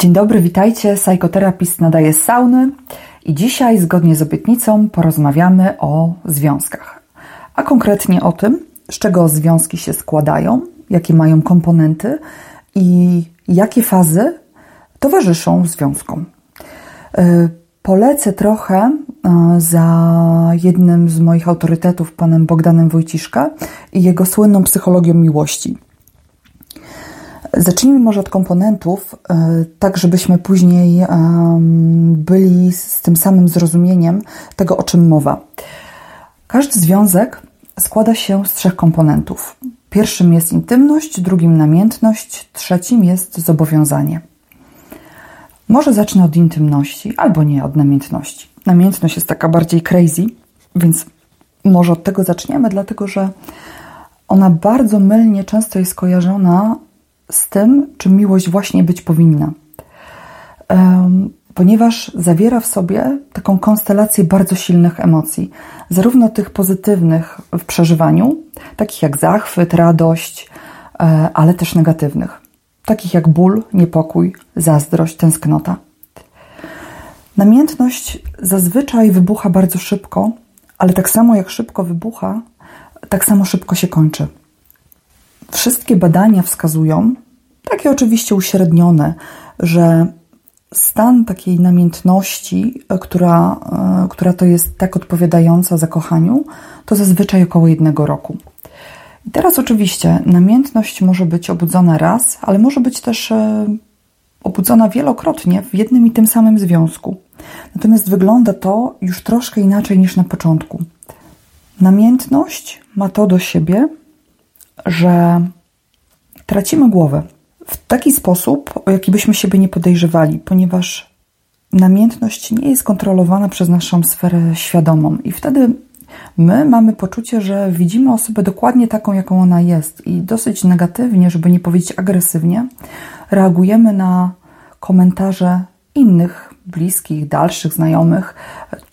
Dzień dobry, witajcie. Psychoterapist nadaje sauny i dzisiaj, zgodnie z obietnicą, porozmawiamy o związkach. A konkretnie o tym, z czego związki się składają, jakie mają komponenty i jakie fazy towarzyszą związkom. E, polecę trochę e, za jednym z moich autorytetów, panem Bogdanem Wojciszka i jego słynną psychologią miłości. Zacznijmy może od komponentów, e, tak żebyśmy później byli z tym samym zrozumieniem tego, o czym mowa. Każdy związek składa się z trzech komponentów. Pierwszym jest intymność, drugim namiętność, trzecim jest zobowiązanie. Może zacznę od intymności, albo nie od namiętności. Namiętność jest taka bardziej crazy, więc może od tego zaczniemy, dlatego że ona bardzo mylnie często jest kojarzona z tym, czym miłość właśnie być powinna. Ponieważ zawiera w sobie taką konstelację bardzo silnych emocji, zarówno tych pozytywnych w przeżywaniu, takich jak zachwyt, radość, e, ale też negatywnych, takich jak ból, niepokój, zazdrość, tęsknota. Namiętność zazwyczaj wybucha bardzo szybko, ale tak samo jak szybko wybucha, tak samo szybko się kończy. Wszystkie badania wskazują, takie oczywiście uśrednione, że stan takiej namiętności, która, która to jest tak odpowiadająca zakochaniu, to zazwyczaj około jednego roku. I teraz oczywiście namiętność może być obudzona raz, ale może być też e, obudzona wielokrotnie w jednym i tym samym związku. Natomiast wygląda to już troszkę inaczej niż na początku. Namiętność ma to do siebie, że tracimy głowę w taki sposób, o jaki byśmy siebie nie podejrzewali, ponieważ namiętność nie jest kontrolowana przez naszą sferę świadomą. I wtedy my mamy poczucie, że widzimy osobę dokładnie taką, jaką ona jest i dosyć negatywnie, żeby nie powiedzieć agresywnie, reagujemy na komentarze innych, bliskich, dalszych znajomych,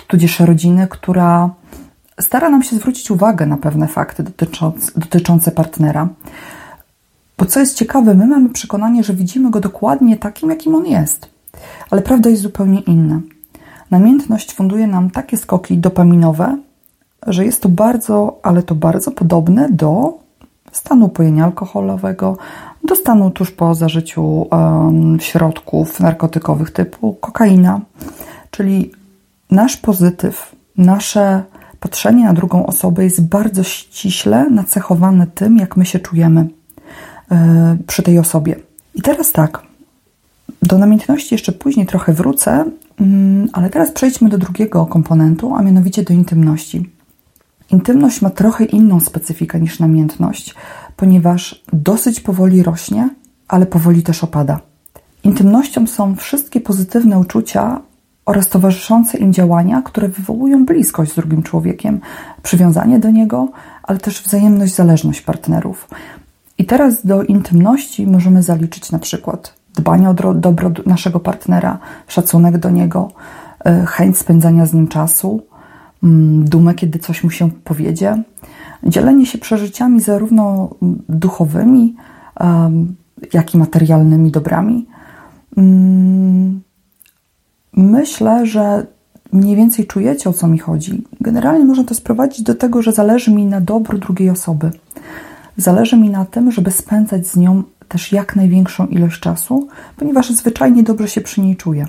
tudzież rodziny, która stara nam się zwrócić uwagę na pewne fakty dotyczące, dotyczące partnera. Bo co jest ciekawe, my mamy przekonanie, że widzimy go dokładnie takim, jakim on jest. Ale prawda jest zupełnie inna. Namiętność funduje nam takie skoki dopaminowe, że jest to bardzo, ale to bardzo podobne do stanu upojenia alkoholowego, do stanu tuż po zażyciu um, środków narkotykowych typu kokaina. Czyli nasz pozytyw, nasze patrzenie na drugą osobę jest bardzo ściśle nacechowane tym, jak my się czujemy. E, przy tej osobie. I teraz tak, do namiętności jeszcze później trochę wrócę, mm, ale teraz przejdźmy do drugiego komponentu, a mianowicie do intymności. Intymność ma trochę inną specyfikę niż namiętność, ponieważ dosyć powoli rośnie, ale powoli też opada. Intymnością są wszystkie pozytywne uczucia oraz towarzyszące im działania, które wywołują bliskość z drugim człowiekiem, przywiązanie do niego, ale też wzajemność, zależność partnerów. I teraz do intymności możemy zaliczyć na przykład dbanie o dobro naszego partnera, szacunek do niego, e, chęć spędzania z nim czasu, mm, dumę, kiedy coś mu się powiedzie, dzielenie się przeżyciami zarówno duchowymi, jak i materialnymi dobrami. Myślę, że mniej więcej czujecie o co mi chodzi. Generalnie można to sprowadzić do tego, że zależy mi na dobru drugiej osoby. Zależy mi na tym, żeby spędzać z nią też jak największą ilość czasu, ponieważ zwyczajnie dobrze się przy niej czuję.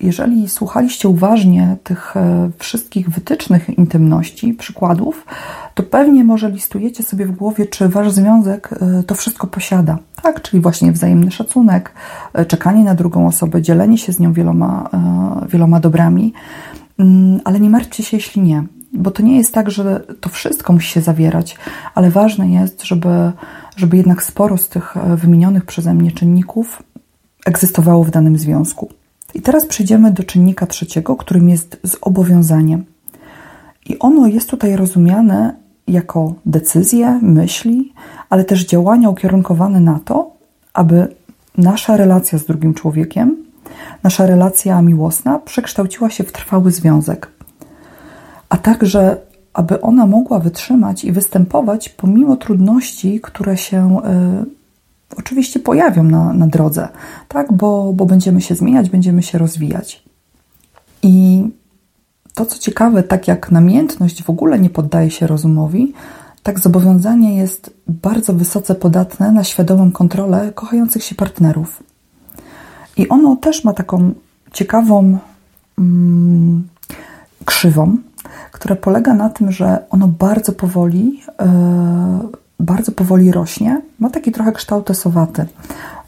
Jeżeli słuchaliście uważnie tych e, wszystkich wytycznych intymności, przykładów, to pewnie może listujecie sobie w głowie, czy wasz związek e, to wszystko posiada. Tak, czyli właśnie wzajemny szacunek, e, czekanie na drugą osobę, dzielenie się z nią wieloma, wieloma dobrami. Mm, ale nie martwcie się, jeśli nie bo to nie jest tak, że to wszystko musi się zawierać, ale ważne jest, żeby, żeby jednak sporo z tych wymienionych przeze mnie czynników egzystowało w danym związku. I teraz przejdziemy do czynnika trzeciego, którym jest zobowiązanie. I ono jest tutaj rozumiane jako decyzje, myśli, ale też działania ukierunkowane na to, aby nasza relacja z drugim człowiekiem, nasza relacja miłosna przekształciła się w trwały związek a także aby ona mogła wytrzymać i występować pomimo trudności, które się oczywiście pojawią na, na drodze, tak? Bo, bo będziemy się zmieniać, będziemy się rozwijać. I to, co ciekawe, tak jak namiętność w ogóle nie poddaje się rozumowi, tak zobowiązanie jest bardzo wysoce podatne na świadomą kontrolę kochających się partnerów. I ono też ma taką ciekawą mm, krzywą, która polega na tym, że ono bardzo powoli, yy, bardzo powoli rośnie. Ma taki trochę kształt esowaty.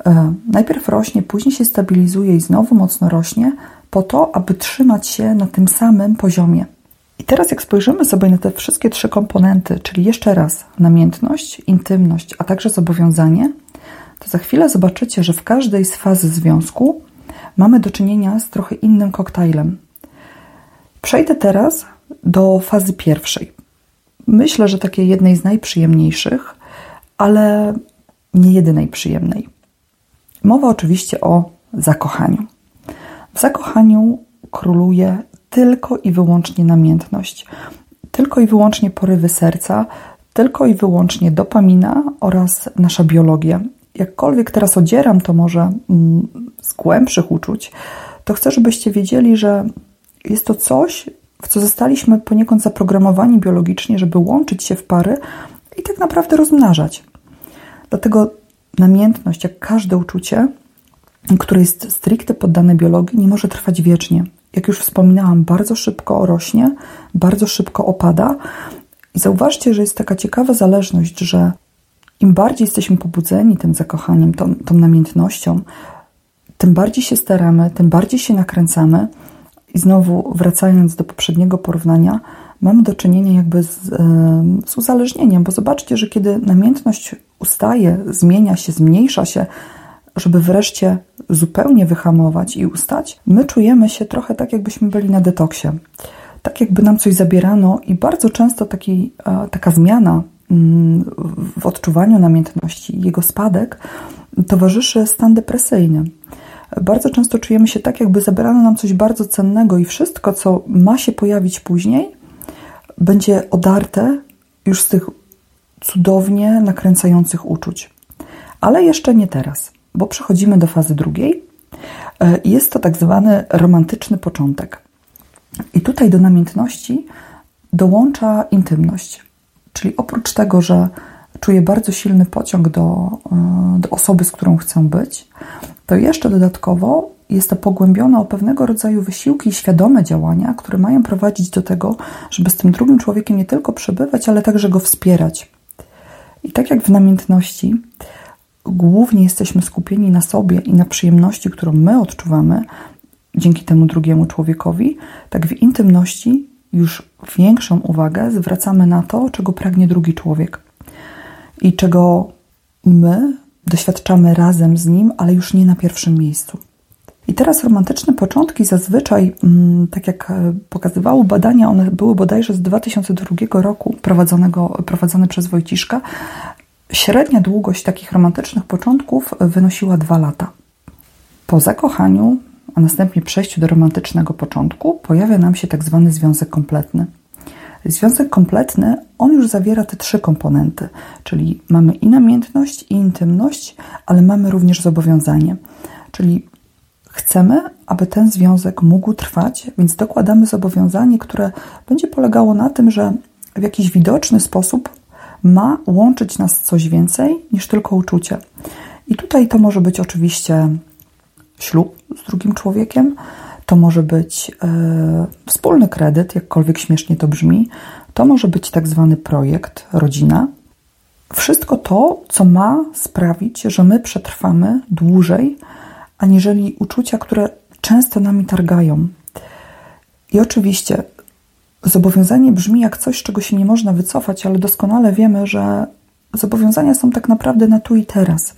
Yy, najpierw rośnie, później się stabilizuje i znowu mocno rośnie, po to, aby trzymać się na tym samym poziomie. I teraz, jak spojrzymy sobie na te wszystkie trzy komponenty, czyli jeszcze raz namiętność, intymność, a także zobowiązanie, to za chwilę zobaczycie, że w każdej z faz związku mamy do czynienia z trochę innym koktajlem. Przejdę teraz do fazy pierwszej. Myślę, że takiej jednej z najprzyjemniejszych, ale nie jedynej przyjemnej. Mowa oczywiście o zakochaniu. W zakochaniu króluje tylko i wyłącznie namiętność, tylko i wyłącznie porywy serca, tylko i wyłącznie dopamina oraz nasza biologia. Jakkolwiek teraz odzieram to może mm, z głębszych uczuć, to chcę, żebyście wiedzieli, że jest to coś, w co zostaliśmy poniekąd zaprogramowani biologicznie, żeby łączyć się w pary i tak naprawdę rozmnażać. Dlatego namiętność, jak każde uczucie, które jest stricte poddane biologii, nie może trwać wiecznie. Jak już wspominałam, bardzo szybko rośnie, bardzo szybko opada. I zauważcie, że jest taka ciekawa zależność, że im bardziej jesteśmy pobudzeni tym zakochaniem, tą, tą namiętnością, tym bardziej się staramy, tym bardziej się nakręcamy. I znowu, wracając do poprzedniego porównania, mamy do czynienia jakby z, z uzależnieniem, bo zobaczcie, że kiedy namiętność ustaje, zmienia się, zmniejsza się, żeby wreszcie zupełnie wyhamować i ustać, my czujemy się trochę tak, jakbyśmy byli na detoksie. Tak, jakby nam coś zabierano, i bardzo często taki, taka zmiana mm, w odczuwaniu namiętności, jego spadek, towarzyszy stan depresyjny. Bardzo często czujemy się tak, jakby zabierano nam coś bardzo cennego, i wszystko, co ma się pojawić później, będzie odarte już z tych cudownie nakręcających uczuć. Ale jeszcze nie teraz bo przechodzimy do fazy drugiej. E, jest to tak zwany romantyczny początek. I tutaj do namiętności dołącza intymność. Czyli oprócz tego, że czuję bardzo silny pociąg do, e, do osoby, z którą chcę być, to jeszcze dodatkowo jest to pogłębione o pewnego rodzaju wysiłki i świadome działania, które mają prowadzić do tego, żeby z tym drugim człowiekiem nie tylko przebywać, ale także go wspierać. I tak jak w namiętności, głównie jesteśmy skupieni na sobie i na przyjemności, którą my odczuwamy dzięki temu drugiemu człowiekowi, tak w intymności już większą uwagę zwracamy na to, czego pragnie drugi człowiek i czego my doświadczamy razem z nim, ale już nie na pierwszym miejscu. I teraz romantyczne początki zazwyczaj, mm, tak jak e, pokazywały badania, one były bodajże z 2002 roku prowadzonego, prowadzone przez Wojciszka, Średnia długość takich romantycznych początków wynosiła dwa lata. Po zakochaniu, a następnie przejściu do romantycznego początku, pojawia nam się tak zwany związek kompletny. Związek kompletny, on już zawiera te trzy komponenty, czyli mamy i namiętność, i intymność, ale mamy również zobowiązanie. Czyli chcemy, aby ten związek mógł trwać, więc dokładamy zobowiązanie, które będzie polegało na tym, że w jakiś widoczny sposób ma łączyć nas coś więcej niż tylko uczucie. I tutaj to może być oczywiście ślub z drugim człowiekiem, to może być e, wspólny kredyt, jakkolwiek śmiesznie to brzmi, to może być tak zwany projekt, rodzina. Wszystko to, co ma sprawić, że my przetrwamy dłużej, aniżeli uczucia, które często nami targają. I oczywiście Zobowiązanie brzmi jak coś, czego się nie można wycofać, ale doskonale wiemy, że zobowiązania są tak naprawdę na tu i teraz.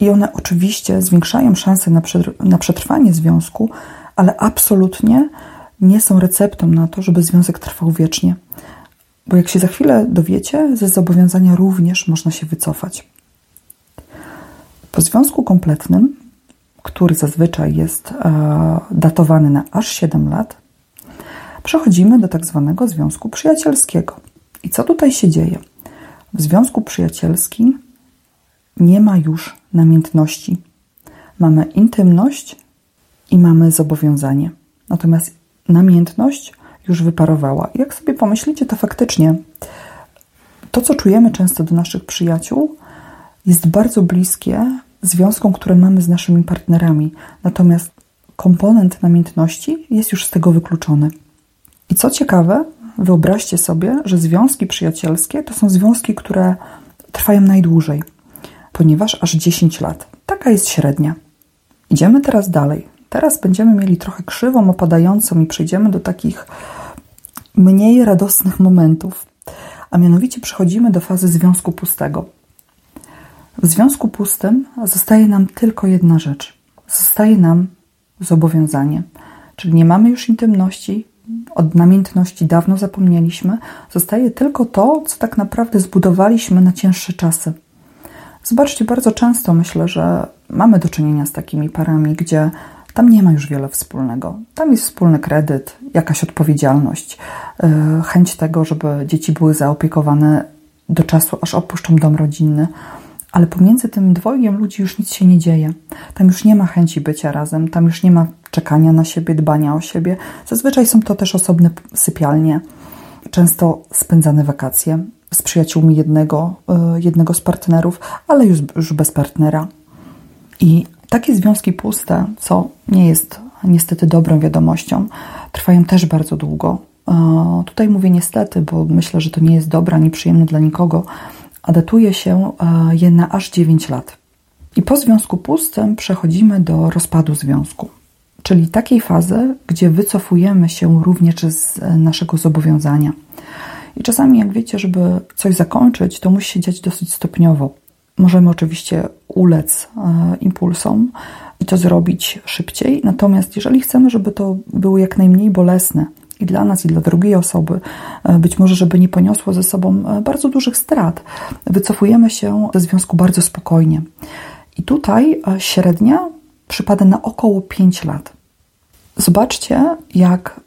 I one oczywiście zwiększają szanse na przetrwanie związku, ale absolutnie nie są receptą na to, żeby związek trwał wiecznie. Bo jak się za chwilę dowiecie, ze zobowiązania również można się wycofać. Po związku kompletnym, który zazwyczaj jest e, datowany na aż 7 lat, przechodzimy do tak zwanego związku przyjacielskiego. I co tutaj się dzieje? W związku przyjacielskim nie ma już namiętności. Mamy intymność i mamy zobowiązanie. Natomiast namiętność już wyparowała. Jak sobie pomyślicie, to faktycznie to, co czujemy często do naszych przyjaciół, jest bardzo bliskie związkom, które mamy z naszymi partnerami. Natomiast komponent namiętności jest już z tego wykluczony. I co ciekawe, wyobraźcie sobie, że związki przyjacielskie to są związki, które trwają najdłużej, ponieważ aż 10 lat. Taka jest średnia. Idziemy teraz dalej. Teraz będziemy mieli trochę krzywą opadającą i przejdziemy do takich mniej radosnych momentów, a mianowicie przechodzimy do fazy związku pustego. W związku pustym zostaje nam tylko jedna rzecz. Zostaje nam zobowiązanie. Czyli nie mamy już intymności, od namiętności dawno zapomnieliśmy. Zostaje tylko to, co tak naprawdę zbudowaliśmy na cięższe czasy. Zobaczcie, bardzo często myślę, że mamy do czynienia z takimi parami, gdzie tam nie ma już wiele wspólnego. Tam jest wspólny kredyt, jakaś odpowiedzialność, e, chęć tego, żeby dzieci były zaopiekowane do czasu, aż opuszczą dom rodzinny. Ale pomiędzy tym dwojgiem ludzi już nic się nie dzieje. Tam już nie ma chęci bycia razem, tam już nie ma czekania na siebie, dbania o siebie. Zazwyczaj są to też osobne sypialnie, często spędzane wakacje z przyjaciółmi jednego, e, jednego z partnerów, ale już, już bez partnera. I takie związki puste, co nie jest niestety dobrą wiadomością, trwają też bardzo długo. E, tutaj mówię niestety, bo myślę, że to nie jest dobre ani przyjemne dla nikogo, a datuje się e, je na aż 9 lat. I po związku pustym przechodzimy do rozpadu związku, czyli takiej fazy, gdzie wycofujemy się również z naszego zobowiązania. I czasami, jak wiecie, żeby coś zakończyć, to musi się dziać dosyć stopniowo. Możemy oczywiście ulec e, impulsom i to zrobić szybciej, natomiast jeżeli chcemy, żeby to było jak najmniej bolesne i dla nas, i dla drugiej osoby, e, być może, żeby nie poniosło ze sobą e, bardzo dużych strat, wycofujemy się ze związku bardzo spokojnie. I tutaj średnia przypada na około 5 lat. Zobaczcie, jak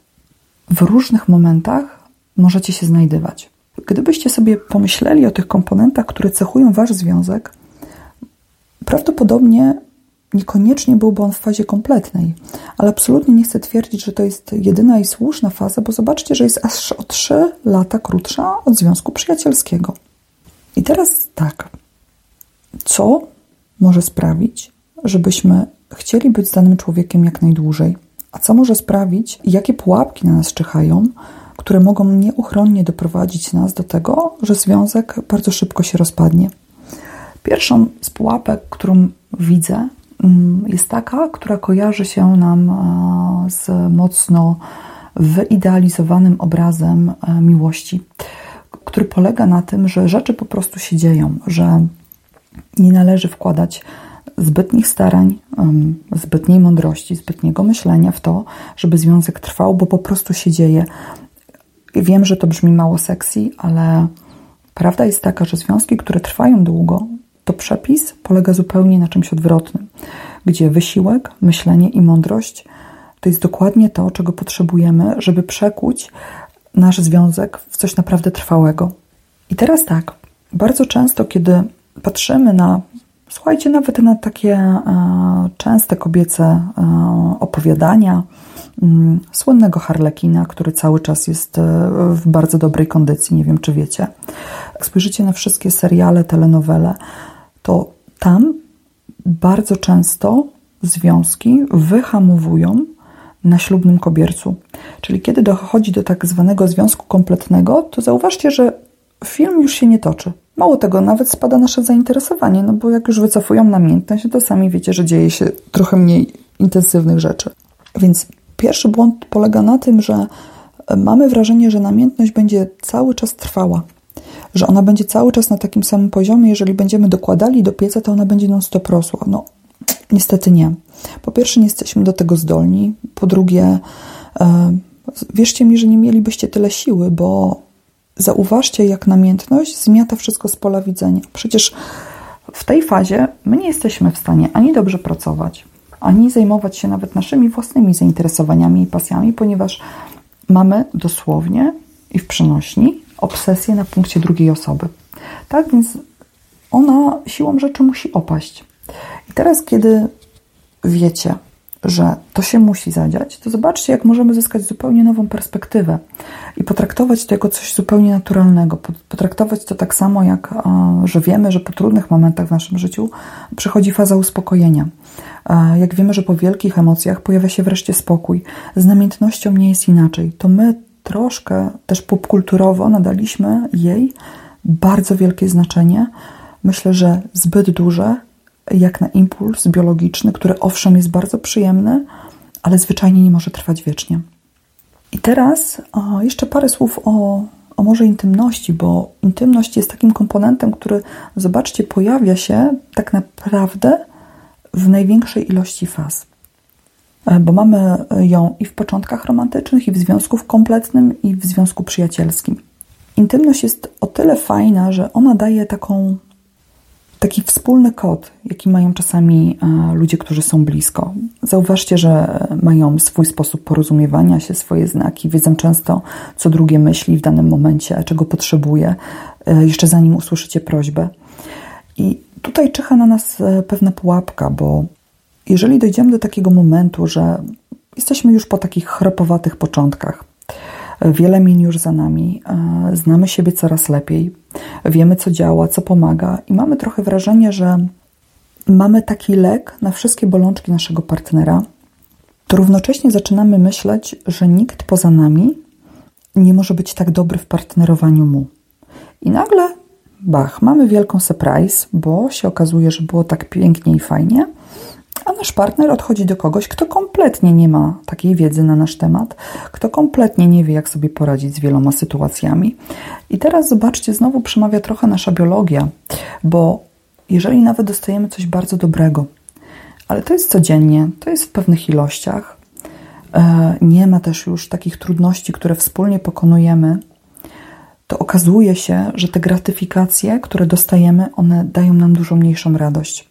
w różnych momentach możecie się znajdywać. Gdybyście sobie pomyśleli o tych komponentach, które cechują wasz związek, prawdopodobnie niekoniecznie byłby on w fazie kompletnej, ale absolutnie nie chcę twierdzić, że to jest jedyna i słuszna faza, bo zobaczcie, że jest aż o 3 lata krótsza od związku przyjacielskiego. I teraz tak, co może sprawić, żebyśmy chcieli być z danym człowiekiem jak najdłużej? A co może sprawić, jakie pułapki na nas czyhają, które mogą nieuchronnie doprowadzić nas do tego, że związek bardzo szybko się rozpadnie. Pierwszą z pułapek, którą widzę, mm, jest taka, która kojarzy się nam e, z mocno wyidealizowanym obrazem e, miłości, który polega na tym, że rzeczy po prostu się dzieją, że nie należy wkładać zbytnich starań, zbytniej mądrości, zbytniego myślenia w to, żeby związek trwał, bo po prostu się dzieje. Wiem, że to brzmi mało sexy, ale prawda jest taka, że związki, które trwają długo, to przepis polega zupełnie na czymś odwrotnym, gdzie wysiłek, myślenie i mądrość to jest dokładnie to, czego potrzebujemy, żeby przekuć nasz związek w coś naprawdę trwałego. I teraz tak, bardzo często, kiedy patrzymy na, słuchajcie, nawet na takie e, częste kobiece e, opowiadania, słynnego Harlekina, który cały czas jest e, w bardzo dobrej kondycji, nie wiem czy wiecie. Jak spojrzycie na wszystkie seriale, telenowele, to tam bardzo często związki wyhamowują na ślubnym kobiercu. Czyli kiedy dochodzi do tak zwanego związku kompletnego, to zauważcie, że film już się nie toczy. Mało tego, nawet spada nasze zainteresowanie, no bo jak już wycofują namiętność, to sami wiecie, że dzieje się trochę mniej intensywnych rzeczy. Więc Pierwszy błąd polega na tym, że mamy wrażenie, że namiętność będzie cały czas trwała, że ona będzie cały czas na takim samym poziomie. Jeżeli będziemy dokładali do pieca, to ona będzie non-stop rosła. No, niestety nie. Po pierwsze, nie jesteśmy do tego zdolni. Po drugie, e, wierzcie mi, że nie mielibyście tyle siły, bo zauważcie, jak namiętność zmiata wszystko z pola widzenia. Przecież w tej fazie my nie jesteśmy w stanie ani dobrze pracować, ani zajmować się nawet naszymi własnymi zainteresowaniami i pasjami, ponieważ mamy dosłownie i w przenośni obsesję na punkcie drugiej osoby. Tak więc ona siłą rzeczy musi opaść. I teraz, kiedy wiecie, że to się musi zadziać, to zobaczcie, jak możemy zyskać zupełnie nową perspektywę i potraktować to jako coś zupełnie naturalnego. Potraktować to tak samo, jak że wiemy, że po trudnych momentach w naszym życiu przychodzi faza uspokojenia. Jak wiemy, że po wielkich emocjach pojawia się wreszcie spokój. Z namiętnością nie jest inaczej. To my troszkę też popkulturowo nadaliśmy jej bardzo wielkie znaczenie. Myślę, że zbyt duże, jak na impuls biologiczny, który owszem jest bardzo przyjemny, ale zwyczajnie nie może trwać wiecznie. I teraz o, jeszcze parę słów o, o może intymności, bo intymność jest takim komponentem, który, zobaczcie, pojawia się tak naprawdę w największej ilości faz. E, bo mamy ją i w początkach romantycznych, i w związku kompletnym, i w związku przyjacielskim. Intymność jest o tyle fajna, że ona daje taką taki wspólny kod, jaki mają czasami e, ludzie, którzy są blisko. Zauważcie, że mają swój sposób porozumiewania się, swoje znaki, wiedzą często, co drugie myśli w danym momencie, czego potrzebuje, e, jeszcze zanim usłyszycie prośbę. I tutaj czyha na nas e, pewna pułapka, bo jeżeli dojdziemy do takiego momentu, że jesteśmy już po takich chropowatych początkach, Wiele min już za nami, e, znamy siebie coraz lepiej, wiemy co działa, co pomaga i mamy trochę wrażenie, że mamy taki lek na wszystkie bolączki naszego partnera, to równocześnie zaczynamy myśleć, że nikt poza nami nie może być tak dobry w partnerowaniu mu. I nagle, bach, mamy wielką surprise, bo się okazuje, że było tak pięknie i fajnie, a nasz partner odchodzi do kogoś, kto kompletnie nie ma takiej wiedzy na nasz temat, kto kompletnie nie wie, jak sobie poradzić z wieloma sytuacjami. I teraz zobaczcie, znowu przemawia trochę nasza biologia, bo jeżeli nawet dostajemy coś bardzo dobrego, ale to jest codziennie, to jest w pewnych ilościach, e, nie ma też już takich trudności, które wspólnie pokonujemy, to okazuje się, że te gratyfikacje, które dostajemy, one dają nam dużo mniejszą radość.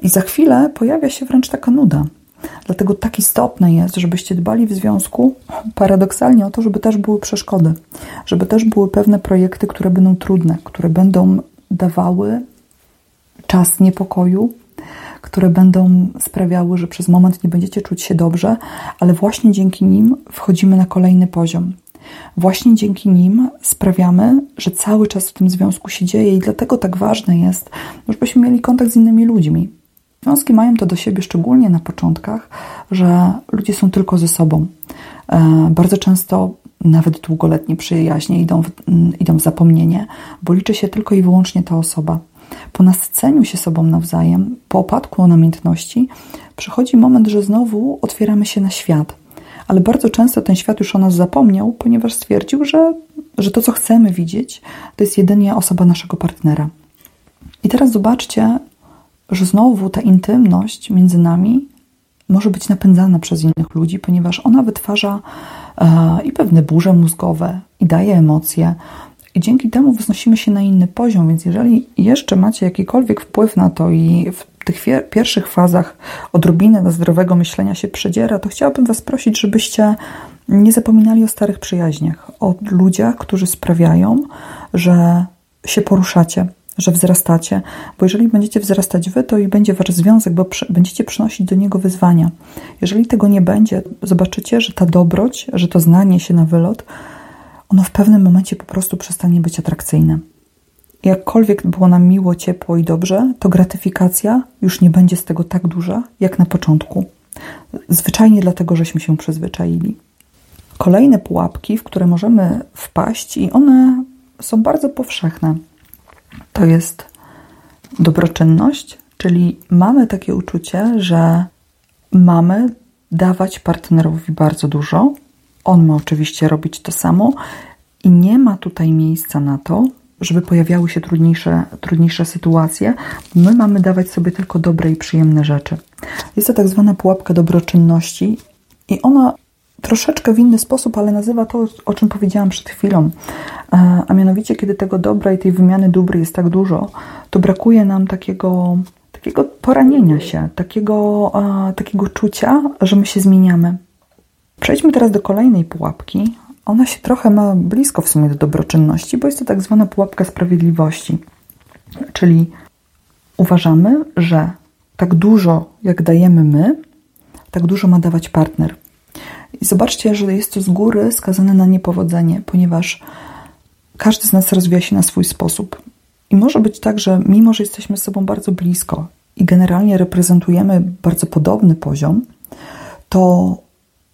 I za chwilę pojawia się wręcz taka nuda. Dlatego tak istotne jest, żebyście dbali w związku paradoksalnie o to, żeby też były przeszkody, żeby też były pewne projekty, które będą trudne, które będą dawały czas niepokoju, które będą sprawiały, że przez moment nie będziecie czuć się dobrze, ale właśnie dzięki nim wchodzimy na kolejny poziom. Właśnie dzięki nim sprawiamy, że cały czas w tym związku się dzieje i dlatego tak ważne jest, żebyśmy mieli kontakt z innymi ludźmi, Związki mają to do siebie, szczególnie na początkach, że ludzie są tylko ze sobą. E, bardzo często nawet długoletnie przyjaźnie idą w, idą w zapomnienie, bo liczy się tylko i wyłącznie ta osoba. Po nasceniu się sobą nawzajem, po opadku namiętności, przychodzi moment, że znowu otwieramy się na świat. Ale bardzo często ten świat już o nas zapomniał, ponieważ stwierdził, że, że to, co chcemy widzieć, to jest jedynie osoba naszego partnera. I teraz zobaczcie, że znowu ta intymność między nami może być napędzana przez innych ludzi, ponieważ ona wytwarza e, i pewne burze mózgowe, i daje emocje, i dzięki temu wznosimy się na inny poziom. Więc jeżeli jeszcze macie jakikolwiek wpływ na to i w tych pierwszych fazach odrobinę do zdrowego myślenia się przedziera, to chciałabym Was prosić, żebyście nie zapominali o starych przyjaźniach, o ludziach, którzy sprawiają, że się poruszacie, że wzrastacie, bo jeżeli będziecie wzrastać wy, to i będzie wasz związek, bo przy, będziecie przynosić do niego wyzwania. Jeżeli tego nie będzie, zobaczycie, że ta dobroć, że to znanie się na wylot, ono w pewnym momencie po prostu przestanie być atrakcyjne. Jakkolwiek było nam miło, ciepło i dobrze, to gratyfikacja już nie będzie z tego tak duża, jak na początku. Zwyczajnie dlatego, żeśmy się przyzwyczaili. Kolejne pułapki, w które możemy wpaść, i one są bardzo powszechne to jest dobroczynność, czyli mamy takie uczucie, że mamy dawać partnerowi bardzo dużo. On ma oczywiście robić to samo i nie ma tutaj miejsca na to, żeby pojawiały się trudniejsze, trudniejsze sytuacje. My mamy dawać sobie tylko dobre i przyjemne rzeczy. Jest to tak zwana pułapka dobroczynności i ona troszeczkę w inny sposób, ale nazywa to, o czym powiedziałam przed chwilą. E, a mianowicie, kiedy tego dobra i tej wymiany dóbr jest tak dużo, to brakuje nam takiego, takiego poranienia się, takiego, takiego czucia, że my się zmieniamy. Przejdźmy teraz do kolejnej pułapki. Ona się trochę ma blisko w sumie do dobroczynności, bo jest to tak zwana pułapka sprawiedliwości. Czyli uważamy, że tak dużo jak dajemy my, tak dużo ma dawać partner. I zobaczcie, że jest to z góry skazane na niepowodzenie, ponieważ każdy z nas rozwija się na swój sposób. I może być tak, że mimo, że jesteśmy z sobą bardzo blisko i generalnie reprezentujemy bardzo podobny poziom, to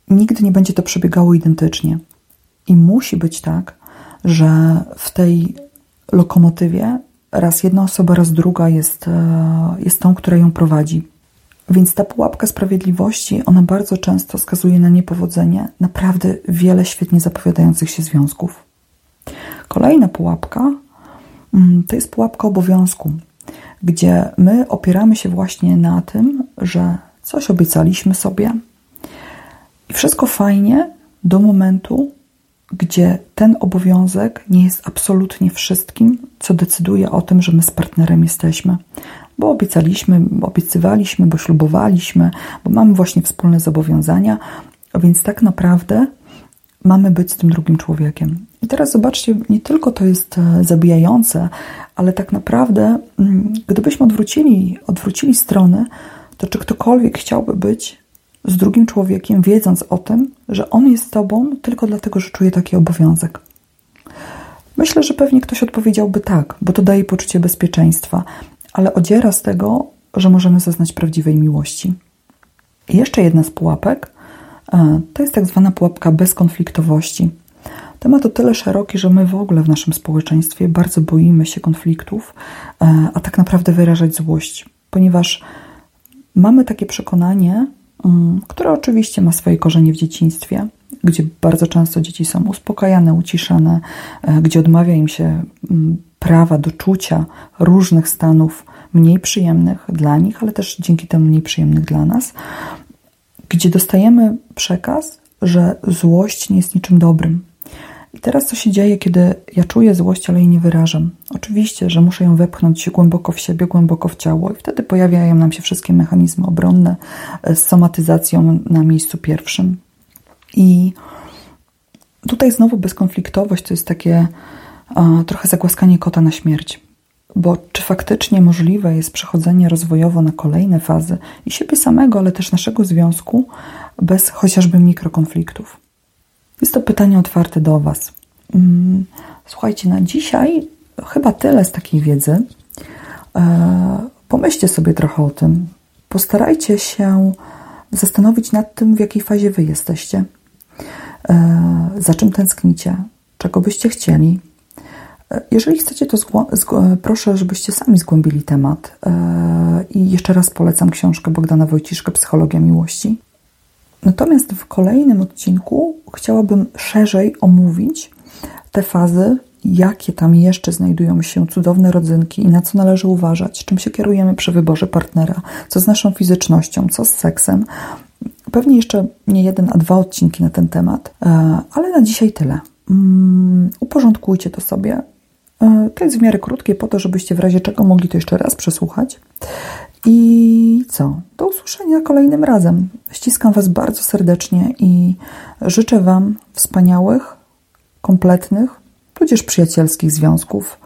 nigdy nie będzie to przebiegało identycznie. I musi być tak, że w tej lokomotywie raz jedna osoba, raz druga jest, e, jest tą, która ją prowadzi. Więc ta pułapka sprawiedliwości, ona bardzo często skazuje na niepowodzenie naprawdę wiele świetnie zapowiadających się związków. Kolejna pułapka mm, to jest pułapka obowiązku, gdzie my opieramy się właśnie na tym, że coś obiecaliśmy sobie i wszystko fajnie do momentu, gdzie ten obowiązek nie jest absolutnie wszystkim, co decyduje o tym, że my z partnerem jesteśmy. Bo obiecaliśmy, obiecywaliśmy, bo ślubowaliśmy, bo mamy właśnie wspólne zobowiązania, więc tak naprawdę mamy być z tym drugim człowiekiem. I teraz zobaczcie, nie tylko to jest e, zabijające, ale tak naprawdę, mm, gdybyśmy odwrócili, odwrócili strony, to czy ktokolwiek chciałby być z drugim człowiekiem, wiedząc o tym, że on jest tobą tylko dlatego, że czuje taki obowiązek? Myślę, że pewnie ktoś odpowiedziałby tak, bo to daje poczucie bezpieczeństwa, ale odziera z tego, że możemy zaznać prawdziwej miłości. I jeszcze jedna z pułapek e, to jest tak zwana pułapka bezkonfliktowości. Temat o tyle szeroki, że my w ogóle w naszym społeczeństwie bardzo boimy się konfliktów, e, a tak naprawdę wyrażać złość, ponieważ mamy takie przekonanie, mm, które oczywiście ma swoje korzenie w dzieciństwie, gdzie bardzo często dzieci są uspokajane, uciszane, e, gdzie odmawia im się mm, prawa do czucia różnych stanów mniej przyjemnych dla nich, ale też dzięki temu mniej przyjemnych dla nas, gdzie dostajemy przekaz, że złość nie jest niczym dobrym. I teraz co się dzieje, kiedy ja czuję złość, ale jej nie wyrażam? Oczywiście, że muszę ją wepchnąć głęboko w siebie, głęboko w ciało, i wtedy pojawiają nam się wszystkie mechanizmy obronne z somatyzacją na miejscu pierwszym. I tutaj znowu bezkonfliktowość to jest takie trochę zagłaskanie kota na śmierć. Bo czy faktycznie możliwe jest przechodzenie rozwojowo na kolejne fazy i siebie samego, ale też naszego związku bez chociażby mikrokonfliktów? Jest to pytanie otwarte do Was. Mm, słuchajcie, na dzisiaj chyba tyle z takiej wiedzy. E, pomyślcie sobie trochę o tym. Postarajcie się zastanowić nad tym, w jakiej fazie Wy jesteście, za czym tęsknicie, czego byście chcieli jeżeli chcecie, to proszę, żebyście sami zgłębili temat. E, I jeszcze raz polecam książkę Bogdana Wojciszka Psychologia Miłości. Natomiast w kolejnym odcinku chciałabym szerzej omówić te fazy, jakie tam jeszcze znajdują się cudowne rodzynki i na co należy uważać, czym się kierujemy przy wyborze partnera, co z naszą fizycznością, co z seksem. Pewnie jeszcze nie jeden, a dwa odcinki na ten temat, e, ale na dzisiaj tyle. Mm, uporządkujcie to sobie, E, to jest w miarę krótkie, po to, żebyście w razie czego mogli to jeszcze raz przesłuchać. I co? Do usłyszenia kolejnym razem. Ściskam Was bardzo serdecznie i życzę Wam wspaniałych, kompletnych, tudzież przyjacielskich związków